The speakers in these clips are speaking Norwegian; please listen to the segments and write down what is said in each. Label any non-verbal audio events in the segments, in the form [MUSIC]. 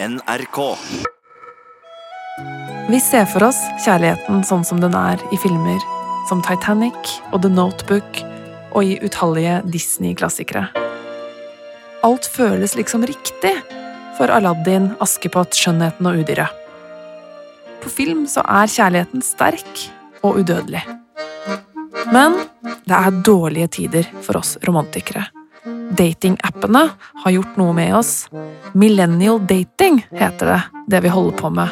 NRK. Vi ser for oss kjærligheten sånn som den er i filmer som Titanic og The Notebook og i utallige Disney-klassikere. Alt føles liksom riktig for Aladdin, Askepott, Skjønnheten og Udyret. På film så er kjærligheten sterk og udødelig. Men det er dårlige tider for oss romantikere. Datingappene har gjort noe med oss. Millennial dating heter det, det vi holder på med.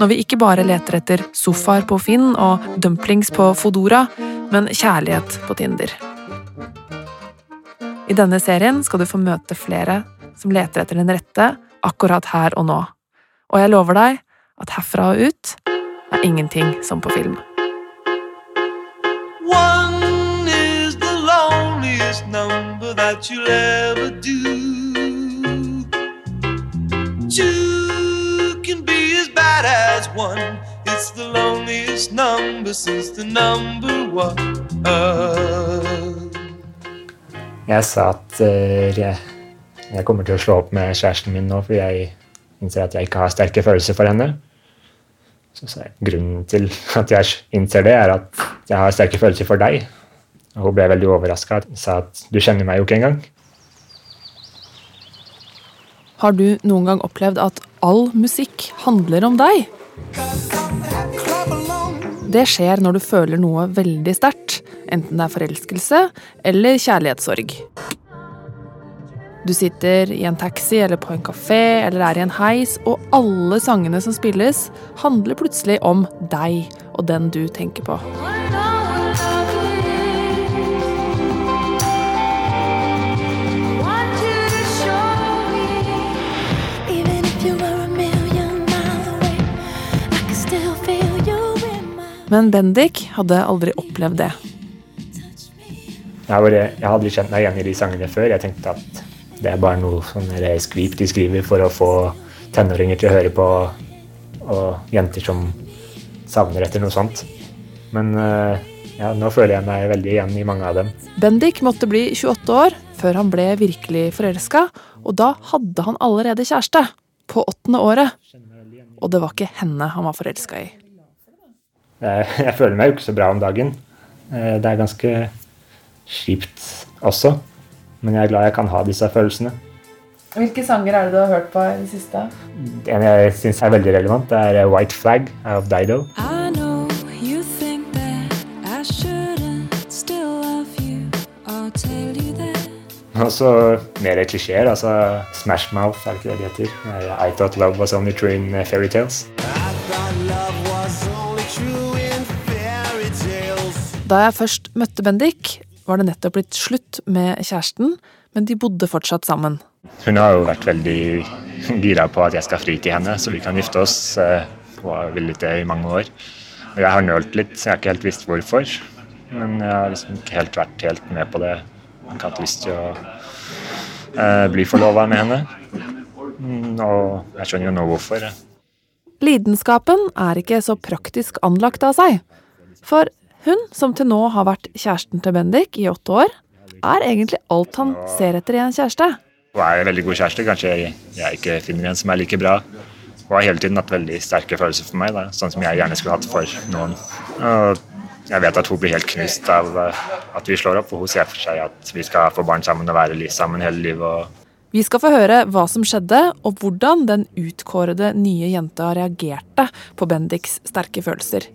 Når vi ikke bare leter etter sofaer på Finn og dumplings på Fodora, men kjærlighet på Tinder. I denne serien skal du få møte flere som leter etter den rette akkurat her og nå. Og jeg lover deg at herfra og ut er ingenting som på film. That you'll ever do. Two can be as bad as one. It's the loneliest number since the number one. Jeg sa at uh, jeg, jeg kommer til å slå opp med kjæresten min nå fordi jeg innser at jeg ikke har sterke følelser for henne. Så så grunnen til at jeg innser det, er at jeg har sterke følelser for deg. Hun ble veldig overraska og sa at du kjenner meg jo ikke engang. Har du noen gang opplevd at all musikk handler om deg? Det skjer når du føler noe veldig sterkt, enten det er forelskelse eller kjærlighetssorg. Du sitter i en taxi eller på en kafé eller er i en heis, og alle sangene som spilles, handler plutselig om deg og den du tenker på. Men Bendik hadde aldri opplevd det. Jeg, bare, jeg hadde kjent meg igjen i de sangene før. Jeg tenkte at det er bare noe sånn skvip de skriver for å få tenåringer til å høre på, og jenter som savner etter noe sånt. Men eh, ja, nå føler jeg meg veldig igjen i mange av dem. Bendik måtte bli 28 år før han ble virkelig forelska, og da hadde han allerede kjæreste. På åttende året. Og det var ikke henne han var forelska i. Jeg, [LAUGHS] jeg føler meg jo ikke så bra om dagen. Eh, Det er ganske kjipt også. Men jeg er glad jeg kan ha disse følelsene. Hvilke sanger er det du har hørt på i det siste? En jeg syns er veldig relevant, det er White Flag av Dido. I know you think that I shouldn't still love you. I'll tell you that. Og så mer klisjeer. altså Smash Mouth, er det ikke det de heter? Eh, I thought love was only true in Fairytales. fairy tales. I Da jeg først møtte Bendik, var det nettopp blitt slutt med kjæresten, men de bodde fortsatt sammen. Hun har jo vært veldig gira på at jeg skal fri til henne, så vi kan gifte oss. eh, Hun har villet det i mange år. Og jeg har nølt litt, så jeg har ikke helt visst hvorfor. Men jeg har liksom ikke helt vært helt med på det. Jeg har ikke hatt lyst til å eh, bli forlova med henne. Mm, Og jeg skjønner jo nå hvorfor. Lidenskapen er ikke så praktisk anlagt av seg. For hun, som til nå har vært kjæresten til Bendik i åtte år, er egentlig alt han ser etter i en kjæreste. Hun er en veldig god kjæreste. Kanskje jeg, jeg ikke finner en som er like bra. Hun har hele tiden hatt veldig sterke følelser for meg, da. sånn som jeg gjerne skulle hatt for noen. Og jeg vet at hun blir helt knust av eh, at vi slår opp, og hun ser for seg at vi skal få barn sammen og være sammen hele livet. og Vi skal få høre hva som skjedde, og hvordan den utkårede nye jenta reagerte på Bendiks sterke følelser.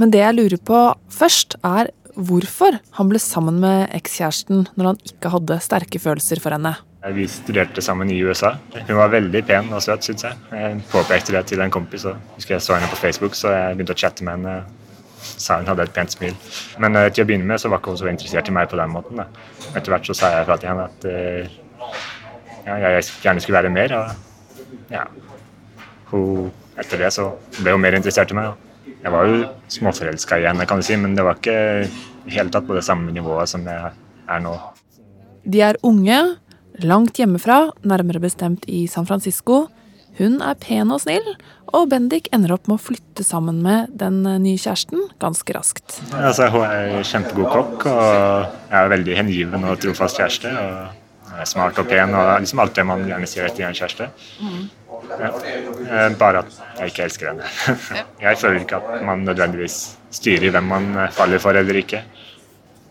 Men det jeg lurer på først, er hvorfor han ble sammen med ekskjæresten når han ikke hadde sterke følelser for henne. Vi studerte sammen i USA. Hun var veldig pen og søt, syns jeg. Jeg påpekte det til en kompis, og husker jeg så henne på Facebook, så jeg begynte å chatte med henne. Sa hun hadde et pent smil. Men eh, til å begynne med så var ikke hun så interessert i meg på den måten. Da. Etter hvert så sa jeg fra til henne at eh, ja, jeg gjerne skulle være mer. Og ja, hun, etter det så ble hun mer interessert i meg. Da. Jeg var jo småforelska igjen, kan du si, men det var ikke helt tatt på det samme nivået som jeg er nå. De er unge, langt hjemmefra, nærmere bestemt i San Francisco. Hun er pen og snill, og Bendik ender opp med å flytte sammen med den nye kjæresten ganske raskt. Altså, hun er kjempegod kokk og jeg er veldig hengiven og trofast kjæreste. Og smart og pen og liksom alt det man gjerne sier etter en kjæreste. Ja. Eh, Bare at jeg ikke elsker henne. [LAUGHS] Jeg føler ikke at man nødvendigvis styrer hvem man eh, faller for eller ikke.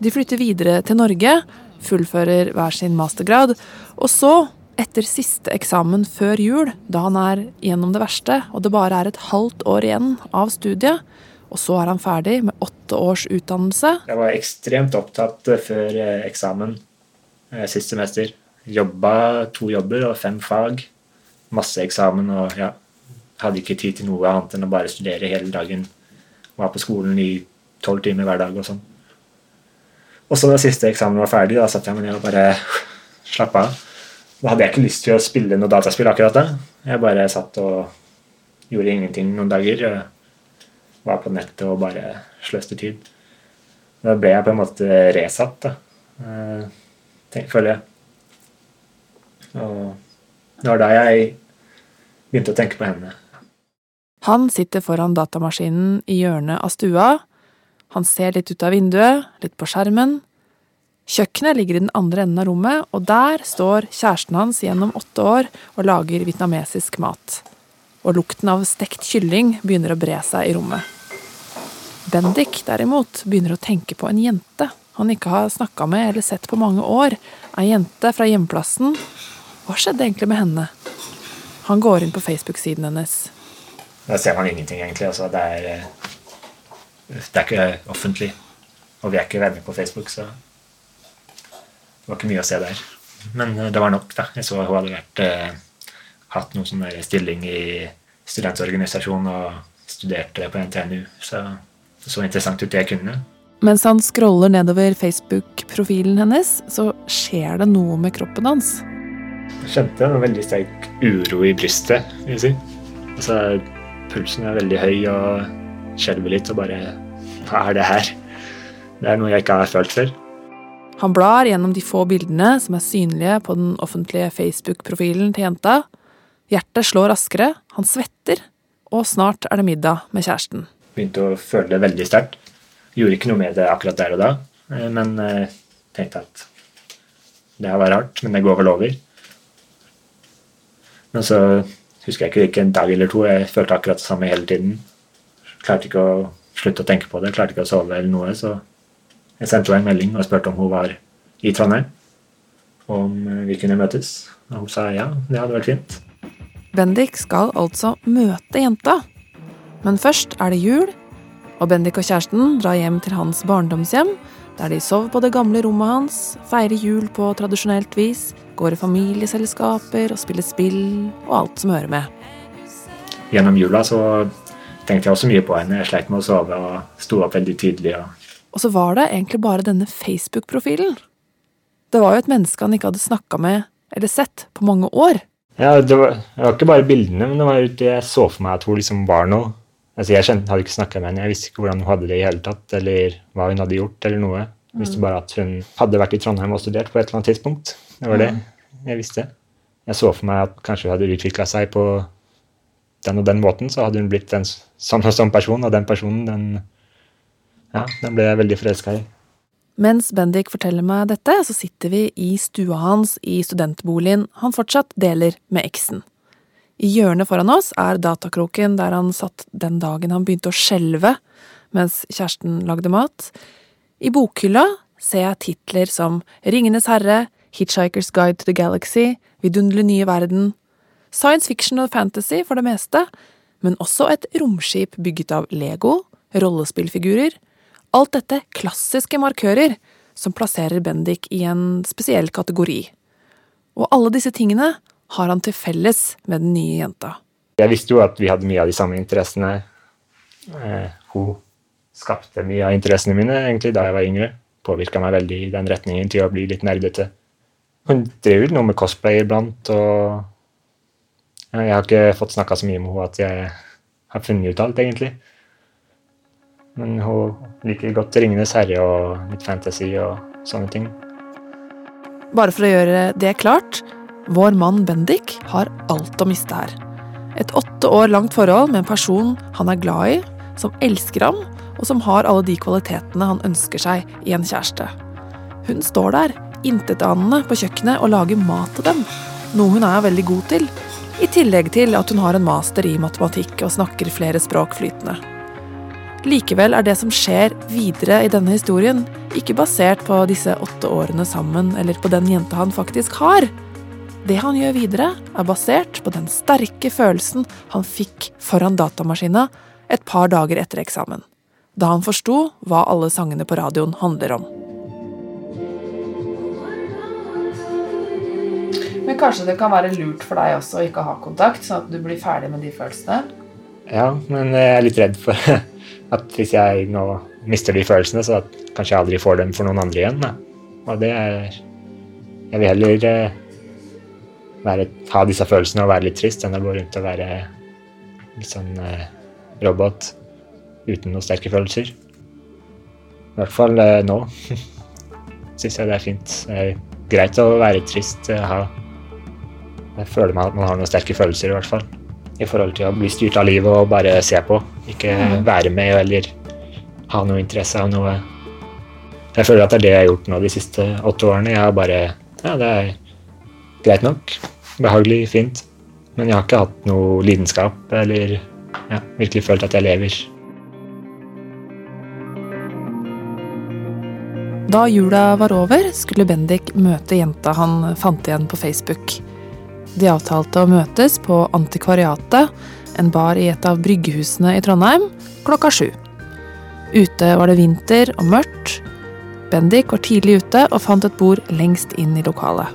De flytter videre til Norge, fullfører hver sin mastergrad, og så, etter siste eksamen før jul, da han er gjennom det verste og det bare er et halvt år igjen av studiet, og så er han ferdig med åtte års utdannelse, Jeg var ekstremt opptatt før eh, eksamen sist semester. Jobba to jobber og fem fag. Masse eksamen og ja, hadde ikke tid til noe annet enn å bare studere hele dagen. Var på skolen i tolv timer hver dag og sånn. Og så da siste eksamen var ferdig, da satt jeg meg ned og bare slappa av. Da hadde jeg ikke lyst til å spille noe dataspill akkurat da. Jeg bare satt og gjorde ingenting noen dager. og Var på nettet og bare sløste tid. Da ble jeg på en måte resatt, da. Tenk, føler jeg. Og det var da jeg begynte å tenke på henne. Han sitter foran datamaskinen i hjørnet av stua. Han ser litt ut av vinduet, litt på skjermen. Kjøkkenet ligger i den andre enden av rommet, og der står kjæresten hans gjennom åtte år og lager vietnamesisk mat. Og lukten av stekt kylling begynner å bre seg i rommet. Bendik, derimot, begynner å tenke på en jente han ikke har snakka med eller sett på mange år. Ei jente fra hjemplassen. Hva skjedde egentlig med henne? Han går inn på Facebook-siden hennes. Da ser man ingenting, egentlig. Altså, det, er, eh, det er ikke offentlig. Og vi er ikke venner på Facebook, så det var ikke mye å se der. Men eh, det var nok, da. Jeg så hun hadde vært, eh, hatt noen sånn stilling i studentorganisasjon og studerte på NTNU. Så det så interessant ut, det jeg kunne. Mens han scroller nedover Facebook-profilen hennes, så skjer det noe med kroppen hans. Jeg kjente en veldig sterk uro i brystet, vil jeg si. Altså, pulsen er veldig høy og skjelver litt og bare Hva er det her? Det er noe jeg ikke har følt før. Han blar gjennom de få bildene som er synlige på den offentlige Facebook-profilen til jenta. Hjertet slår raskere, han svetter, og snart er det middag med kjæresten. Begynte å føle det veldig sterkt. Gjorde ikke noe med det akkurat der og da, eh, men eh, tenkte at det her var rart, men det går vel over. Men så husker jeg ikke hvilken en dag eller to. Jeg følte akkurat det samme hele tiden. Klarte ikke å slutte å tenke på det, klarte ikke å sove eller noe, så jeg sendte henne en melding og spurte om hun var i Trondheim. Om eh, vi kunne møtes. Og hun sa ja, det hadde vært fint. Bendik skal altså møte jenta. Men først er det jul, og Bendik og kjæresten drar hjem til hans barndomshjem, der de sover på det gamle rommet hans, feirer jul på tradisjonelt vis, går i familieselskaper og spiller spill og alt som hører med. Gjennom jula så tenkte jeg også mye på henne. Jeg sleit med å sove og sto opp veldig tidlig. og Og så var det egentlig bare denne Facebook-profilen. Det var jo et menneske han ikke hadde snakka med eller sett på mange år. Ja, det var, det var ikke bare bildene, men det var det jeg så for meg at hun liksom var noe. Altså, Jeg kjente, hadde ikke snakka med henne, jeg visste ikke hvordan hun hadde det i hele tatt, eller hva hun hadde gjort, eller noe. Jeg visste bare at hun hadde vært i Trondheim og studert på et eller annet tidspunkt. Det var det jeg visste. Jeg så for meg at kanskje hun hadde utvikla seg på den og den måten, så hadde hun blitt en sånn og sånn person, og den personen, den Ja, den ble jeg veldig forelska i. Mens Bendik forteller meg dette, så sitter vi i stua hans i studentboligen han fortsatt deler med eksen. I hjørnet foran oss er datakroken der han satt den dagen han begynte å skjelve mens kjæresten lagde mat. I bokhylla ser jeg titler som Ringenes herre, Hitchhiker's Guide to the Galaxy, Vidunderlig nye verden, science fiction og fantasy for det meste, men også et romskip bygget av Lego, rollespillfigurer, Alt dette klassiske markører som plasserer Bendik i en spesiell kategori. Og alle disse tingene har han til felles med den nye jenta. Jeg visste jo at vi hadde mye av de samme interessene. Eh, hun skapte mye av interessene mine egentlig da jeg var yngre. Påvirka meg veldig i den retningen til å bli litt nerdete. Hun drev jo noe med cosplay iblant, og jeg har ikke fått snakka så mye med henne at jeg har funnet ut alt, egentlig. Men hun liker godt 'Ringenes herre' og litt fantasy og sånne ting. Bare for å gjøre det klart, vår mann Bendik har alt å miste her. Et åtte år langt forhold med en person han er glad i, som elsker ham, og som har alle de kvalitetene han ønsker seg i en kjæreste. Hun står der, intetanende på kjøkkenet og lager mat til dem, noe hun er veldig god til, i tillegg til at hun har en master i matematikk og snakker flere språk flytende. Likevel er det som skjer videre i denne historien, ikke basert på disse åtte årene sammen eller på den jenta han faktisk har. Det han gjør videre, er basert på den sterke følelsen han fikk foran datamaskina et par dager etter eksamen, da han forsto hva alle sangene på radioen handler om. Men kanskje det kan være lurt for deg også å ikke ha kontakt, sånn at du blir ferdig med de følelsene? Ja, men jeg er litt redd for [LAUGHS] at hvis jeg nå mister de følelsene, så at kanskje jeg aldri får dem for noen andre igjen. Da. Og det er Jeg vil heller eh, være, ha disse følelsene og være litt trist enn å gå rundt og være litt sånn eh, robot uten noen sterke følelser. I hvert fall eh, nå [LAUGHS] syns jeg det er fint. Det er greit å være trist. eh, Ha, jeg føler meg at man har noen sterke følelser, i hvert fall. I forhold til å bli styrt av livet og bare se på. Ikke være med eller ha noe interesse av noe. Jeg føler at det er det jeg har gjort nå de siste åtte årene. Jeg har bare Ja, det er greit nok. Behagelig, fint. Men jeg har ikke hatt noe lidenskap eller ja, virkelig følt at jeg lever. Da jula var over, skulle Bendik møte jenta han fant igjen på Facebook. De avtalte å møtes på Antikvariatet, en bar i et av bryggehusene i Trondheim, klokka sju. Ute var det vinter og mørkt. Bendik var tidlig ute og fant et bord lengst inn i lokalet.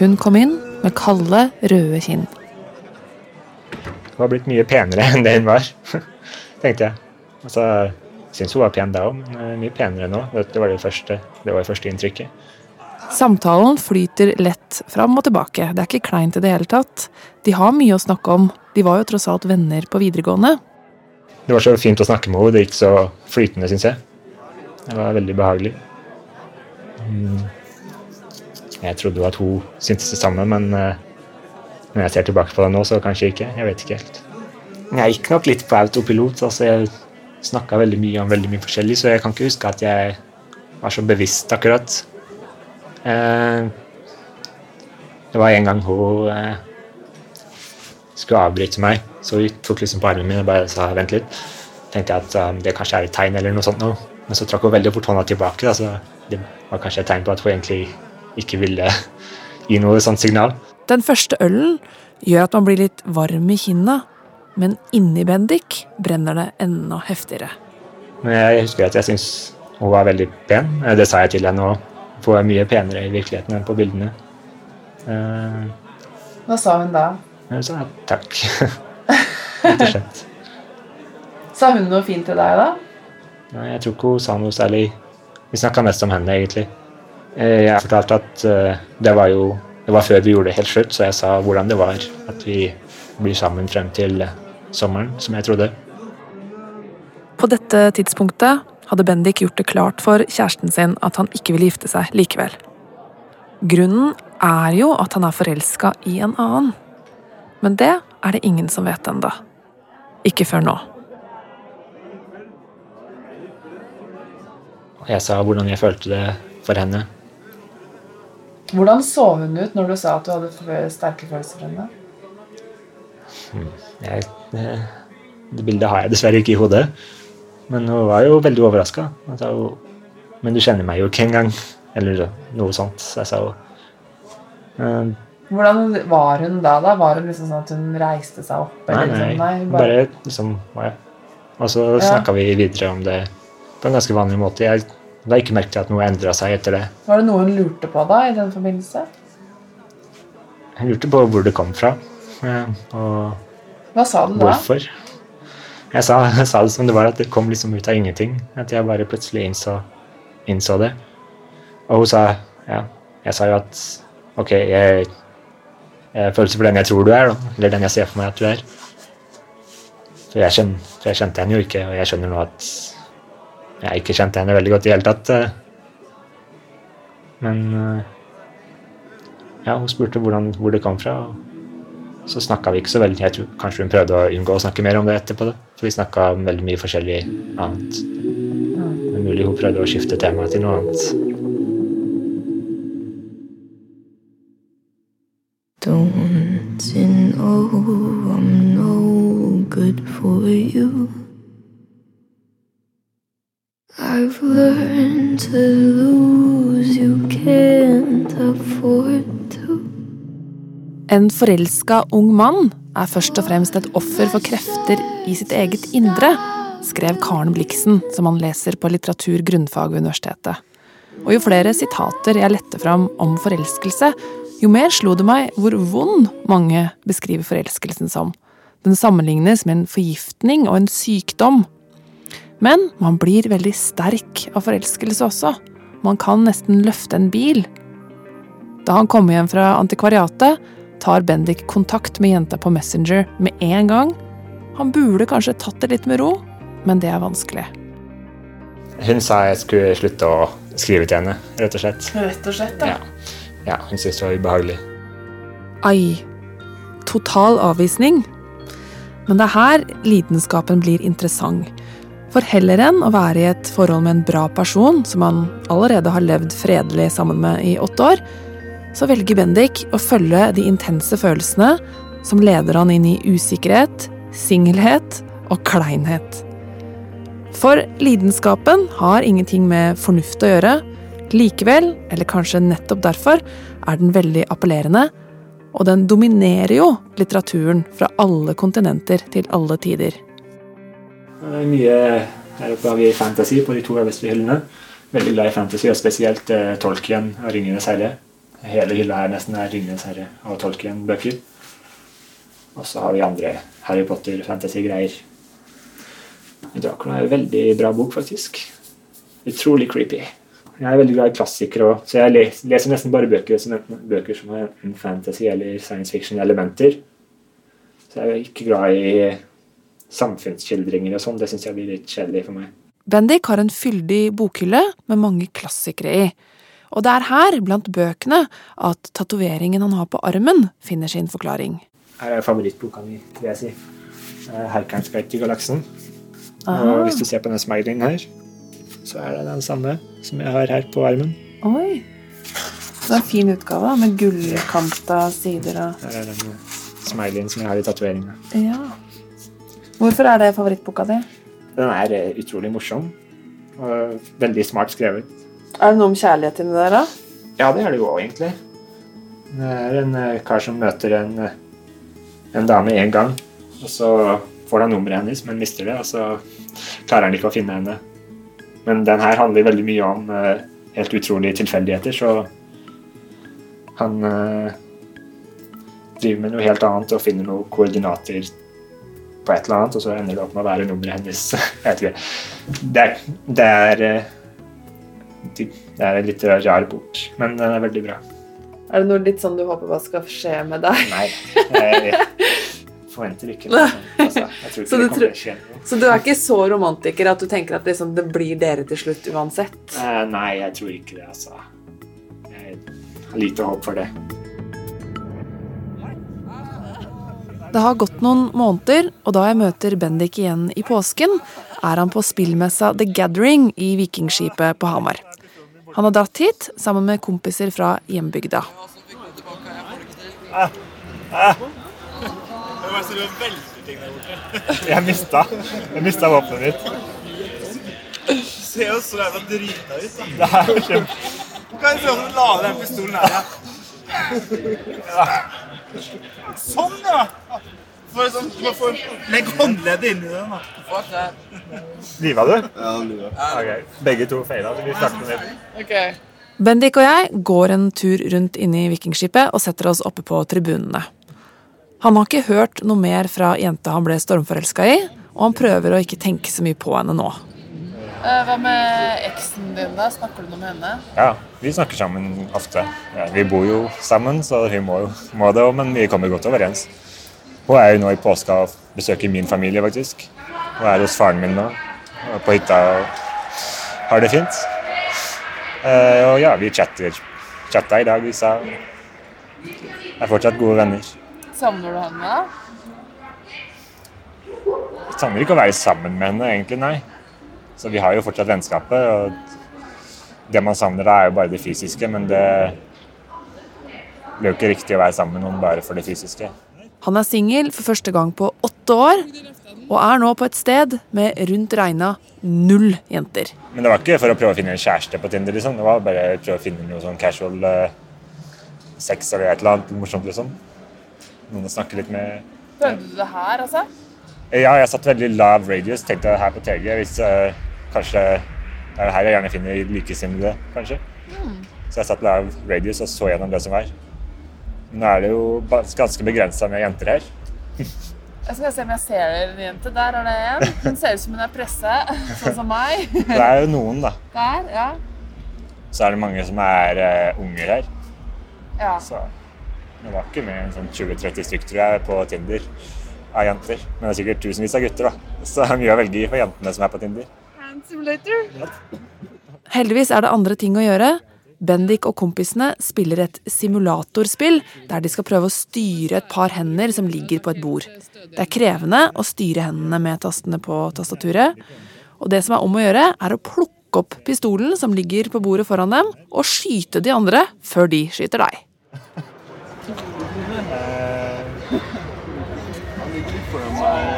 Hun kom inn med kalde, røde kinn. Hun har blitt mye penere [LAUGHS] enn det hun var, tenkte jeg. Altså, syns hun var pen da òg, men er mye penere nå. Det var det første, det var det første inntrykket. Samtalen flyter lett fram og tilbake. Det er ikke kleint i det hele tatt. De har mye å snakke om. De var jo tross alt venner på videregående. Det var så fint å snakke med henne. Det gikk så flytende, syns jeg. Det var veldig behagelig. Mm. Jeg trodde jo at hun syntes det samme, men eh, når jeg ser tilbake på det nå, så kanskje ikke. Jeg vet ikke helt. Jeg gikk nok litt på autopilot. altså Jeg snakka veldig mye om veldig mye forskjellig, så jeg kan ikke huske at jeg var så bevisst akkurat. Eh, det var en gang hun eh, skulle avbryte meg, så hun tok liksom på armen min og bare sa vent litt. tenkte jeg at um, det kanskje er et tegn eller noe sånt nå. Men så trakk hun veldig fort hånda tilbake. Da, så det var kanskje et tegn på at hun egentlig ikke ville gi noe sånt signal. Den første ølen gjør at man blir litt varm i kinna, men inni Bendik brenner det enda heftigere. Men jeg husker at jeg syns hun var veldig pen. Eh, Det sa jeg til henne òg. Hun er mye penere i virkeligheten enn på bildene. Eh, Hva sa hun da? Hun sa takk. [LAUGHS] Rett og slett. Sa hun noe fint til deg da? Nei, jeg tror ikke hun sa noe særlig. Vi snakka mest om henne, egentlig. Eh, Jeg fortalte at eh, det var jo det var før vi gjorde det helt slutt, så jeg sa hvordan det var at vi blir sammen frem til eh, sommeren, som jeg trodde. På dette tidspunktet hadde Bendik gjort det klart for kjæresten sin at han ikke ville gifte seg likevel. Grunnen er jo at han er forelska i en annen. Men det er det ingen som vet enda. Ikke før nå. Jeg sa hvordan jeg følte det for henne. Hvordan så hun ut når du sa at du hadde sterke følelser for henne? Jeg, eh, det bildet har jeg dessverre ikke i hodet. Men hun var jo veldig overraska. Men du kjenner meg jo ikke engang. Eller noe sånt. Så jeg sa jo eh, Hvordan var hun da? da? Var hun liksom sånn at hun reiste seg opp? Nei, Eller nei, liksom, nei, bare... bare liksom ja. Og så Ja. snakka vi videre om det på en ganske vanlig måte. Jeg la ikke merket til at noe endra seg etter det. Var det noe hun lurte på da i den forbindelse? Jeg lurte på hvor det kom fra, eh, og Hva sa du da? hvorfor. Jeg sa, [LAUGHS] jeg sa det som det var, at det kom liksom ut av ingenting. At jeg bare plutselig innså, innså det. Og hun sa ja. Jeg sa jo at ok, jeg, jeg føler for den jeg tror du er, da. Eller den jeg ser for meg at du er. For jeg, kjen, for jeg kjente henne jo ikke, og jeg skjønner nå at jeg ikke kjente henne veldig godt i det hele tatt. eh. Men eh, ja, hun spurte hvordan, hvor det kom fra. og så snakka vi ikke så veldig. Jeg tror kanskje hun prøvde å unngå å snakke mer om det etterpå. Da. For vi snakka om veldig mye forskjellig annet. Det er mulig hun prøvde å skifte tema til noe annet. Don't you know I'm no good for you? I've learned to lose, you can't afford to. En forelska ung mann er først og fremst et offer for krefter i sitt eget indre, skrev Karen Bliksen, som han leser på litteratur grunnfag ved universitetet. Og jo flere sitater jeg lette fram om forelskelse, jo mer slo det meg hvor vond mange beskriver forelskelsen som. Den sammenlignes med en forgiftning og en sykdom. Men man blir veldig sterk av forelskelse også. Man kan nesten løfte en bil. Da han kommer hjem fra antikvariatet, tar Bendik kontakt med jenta på Messenger med en gang. Han burde kanskje tatt det litt med ro, men det er vanskelig. Hun sa jeg skulle slutte å skrive til henne, rett og slett. Rett og slett, Ja, ja hun syntes det var ubehagelig. Ai. Total avvisning. Men det er her lidenskapen blir interessant. For heller enn å være i et forhold med en bra person, som han allerede har levd fredelig sammen med i åtte år, så velger Bendik å følge de intense følelsene som leder han inn i usikkerhet, singelhet og kleinhet. For lidenskapen har ingenting med fornuft å gjøre. Likevel, eller kanskje nettopp derfor, er den veldig appellerende, og den dominerer jo litteraturen fra alle kontinenter til alle tider. Er mye oppe har vi fantasy på de to øverste hyllene. Veldig glad i fantasy, og spesielt eh, Tolkien og Ringenes herre. Hele hylla her nesten er Ringenes herre og Tolkien-bøker. Og så har vi andre Harry Potter-fantasy-greier. Dracula er en veldig bra bok, faktisk. Utrolig creepy. Jeg er veldig glad i klassikere òg, så jeg leser nesten bare bøker som, bøker som har enten fantasy eller science fiction-elementer. Så jeg er ikke glad i samfunnsskildringer og sånn. Det syns jeg blir litt kjedelig for meg. Bendik har en fyldig bokhylle med mange klassikere i. Og det er her, blant bøkene, at tatoveringen han har på armen, finner sin forklaring. Her er favorittboka mi, vil jeg si. Eh, 'Herkerens i galaksen'. Og hvis du ser på den smileyen her, så er det den samme som jeg har her på armen. Oi! Det er en fin utgave med gullkanta sider og Her er den smileyen som jeg har i tatoveringa. Ja. Hvorfor er det favorittboka di? Den er eh, utrolig morsom og veldig smart skrevet. Er det noe om kjærlighet inni der, da? Ja, det er det jo òg, egentlig. Det er en eh, kar som møter en, eh, en dame én gang, og så får han nummeret hennes, men mister det, og så klarer han ikke å finne henne. Men den her handler veldig mye om helt utrolige tilfeldigheter, så han driver med noe helt annet og finner noen koordinater på et eller annet, og så ender det opp med å være nummeret hennes. [LAUGHS] Jeg. Det er, det er eh, det er en litt rar bok, men den er veldig bra. Er det noe litt sånn du håper hva skal skje med deg? Nei, jeg [LAUGHS] forventer ikke noe. Altså, ikke Så du tror-. Så du er ikke så romantiker at du tenker at liksom det blir dere til slutt uansett? Eh, Nei, jeg tror ikke det, altså. Jeg har lite håp for det. Det har gått noen måneder, og da jeg møter Bendik igjen i påsken, er han på spillmessa The Gathering i Vikingskipet på Hamar. Han har dratt hit sammen med kompiser fra hjembygda. Jeg mista, jeg mista våpenet mitt. Se jo så jævla drita ut. da. Det er kjempe... Kan jeg se om du la den pistolen her, ja? Sånn, ja! For sånn, man får Legg håndleddet inn i den. da. Liva du? Ja, liva. Ok. Begge to feila, så vi starter med okay. Bendik og jeg går en tur rundt inne i Vikingskipet og setter oss oppe på tribunene. Han har ikke hørt noe mer fra jenta han ble stormforelska i, og han prøver å ikke tenke så mye på henne nå. Hva med eksen din, da? Snakker du noe med henne? Ja, vi snakker sammen ofte. Ja, vi bor jo sammen, så hun må, må det òg, men vi kommer godt overens. Hun er jo nå i påska og besøker min familie, faktisk. Hun er hos faren min nå, på hytta og har det fint. Uh, og ja, vi chatter. Chatta i dag, vi sa. Er fortsatt gode venner. Savner du henne? Jeg savner ikke å være sammen med henne, egentlig, nei. Så vi har jo fortsatt vennskapet. og Det man savner da, er jo bare det fysiske, men det er jo ikke riktig å være sammen med noen bare for det fysiske. Han er singel for første gang på åtte år, og er nå på et sted med rundt regna null jenter. Men det var ikke for å prøve å finne en kjæreste på Tinder. liksom. Det var bare å prøve å finne noe sånn casual eh, sex eller et eller annet morsomt. liksom. Noen å snakke litt med. Prøvde du det her, altså? Ja, jeg satt veldig lav radius. Tenkte her på TG hvis eh, kanskje Det er her jeg gjerne finner likesinnede, kanskje. Så jeg satt lav radius og så gjennom det som var. Nå er det jo ganske begrensa med jenter her. [LAUGHS] Jeg skal se om jeg ser en jente. Der er det en. Hun ser ut som hun er pressa, [LAUGHS] sånn som meg. Det er jo noen, da. Der, ja. Så er det mange som er uh, unger her. ja. Så det var ikke mer enn sånn 20-30 stykker, tror jeg, på Tinder av jenter. Men det er sikkert tusenvis av gutter, da. Så det [LAUGHS] er mye å velge i for jentene som er på Tinder. Heldigvis er det andre ting å gjøre. Bendik og kompisene spiller et simulatorspill der de skal prøve å styre et par hender som ligger på et bord. Det er krevende å styre hendene med tastene på tastaturet. Og det som er om å gjøre, er å plukke opp pistolen som ligger på bordet foran dem, og skyte de andre før de skyter deg.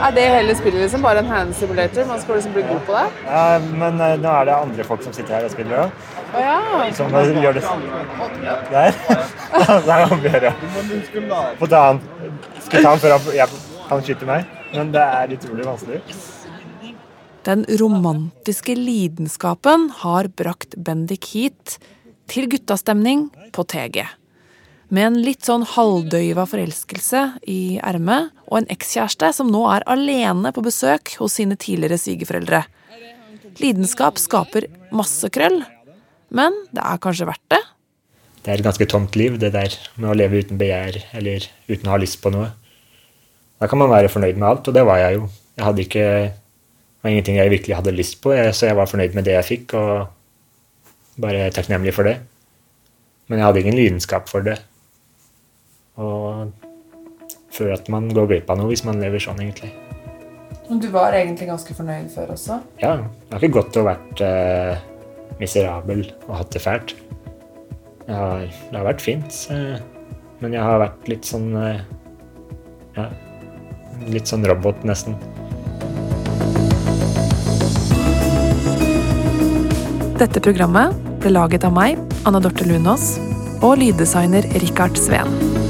Er det hele spillet liksom bare en hand simulator? Man skal liksom bli god på det? Ja, men eh, nå er det andre folk som sitter her og spiller òg. Å ja. Som gjør det Der. [LAUGHS] Der er om å gjøre. Få ta han. Skal ta han før han skyter meg? Men det er utrolig vanskelig. Den romantiske lidenskapen har brakt Bendik hit, til guttastemning på TG. Med en litt sånn halvdøyva forelskelse i ermet, og en ekskjæreste som nå er alene på besøk hos sine tidligere svigerforeldre. Lidenskap skaper masse krøll, men det er kanskje verdt det? Det er et ganske tomt liv, det der med å leve uten begjær eller uten å ha lyst på noe. Da kan man være fornøyd med alt, og det var jeg jo. Jeg hadde ikke det var ingenting jeg virkelig hadde lyst på, så jeg var fornøyd med det jeg fikk, og bare takknemlig for det. Men jeg hadde ingen lidenskap for det. Og føler at man går glipp av noe hvis man lever sånn, egentlig. Men du var egentlig ganske fornøyd før også? Ja, det har ikke gått å vært eh, miserabel og hatt det fælt. Jeg har, det har vært fint, eh, men jeg har vært litt sånn eh, Ja, litt sånn robot, nesten. Dette programmet ble laget av meg, Anna Dorte Lunås, og lyddesigner Rikard Sveen.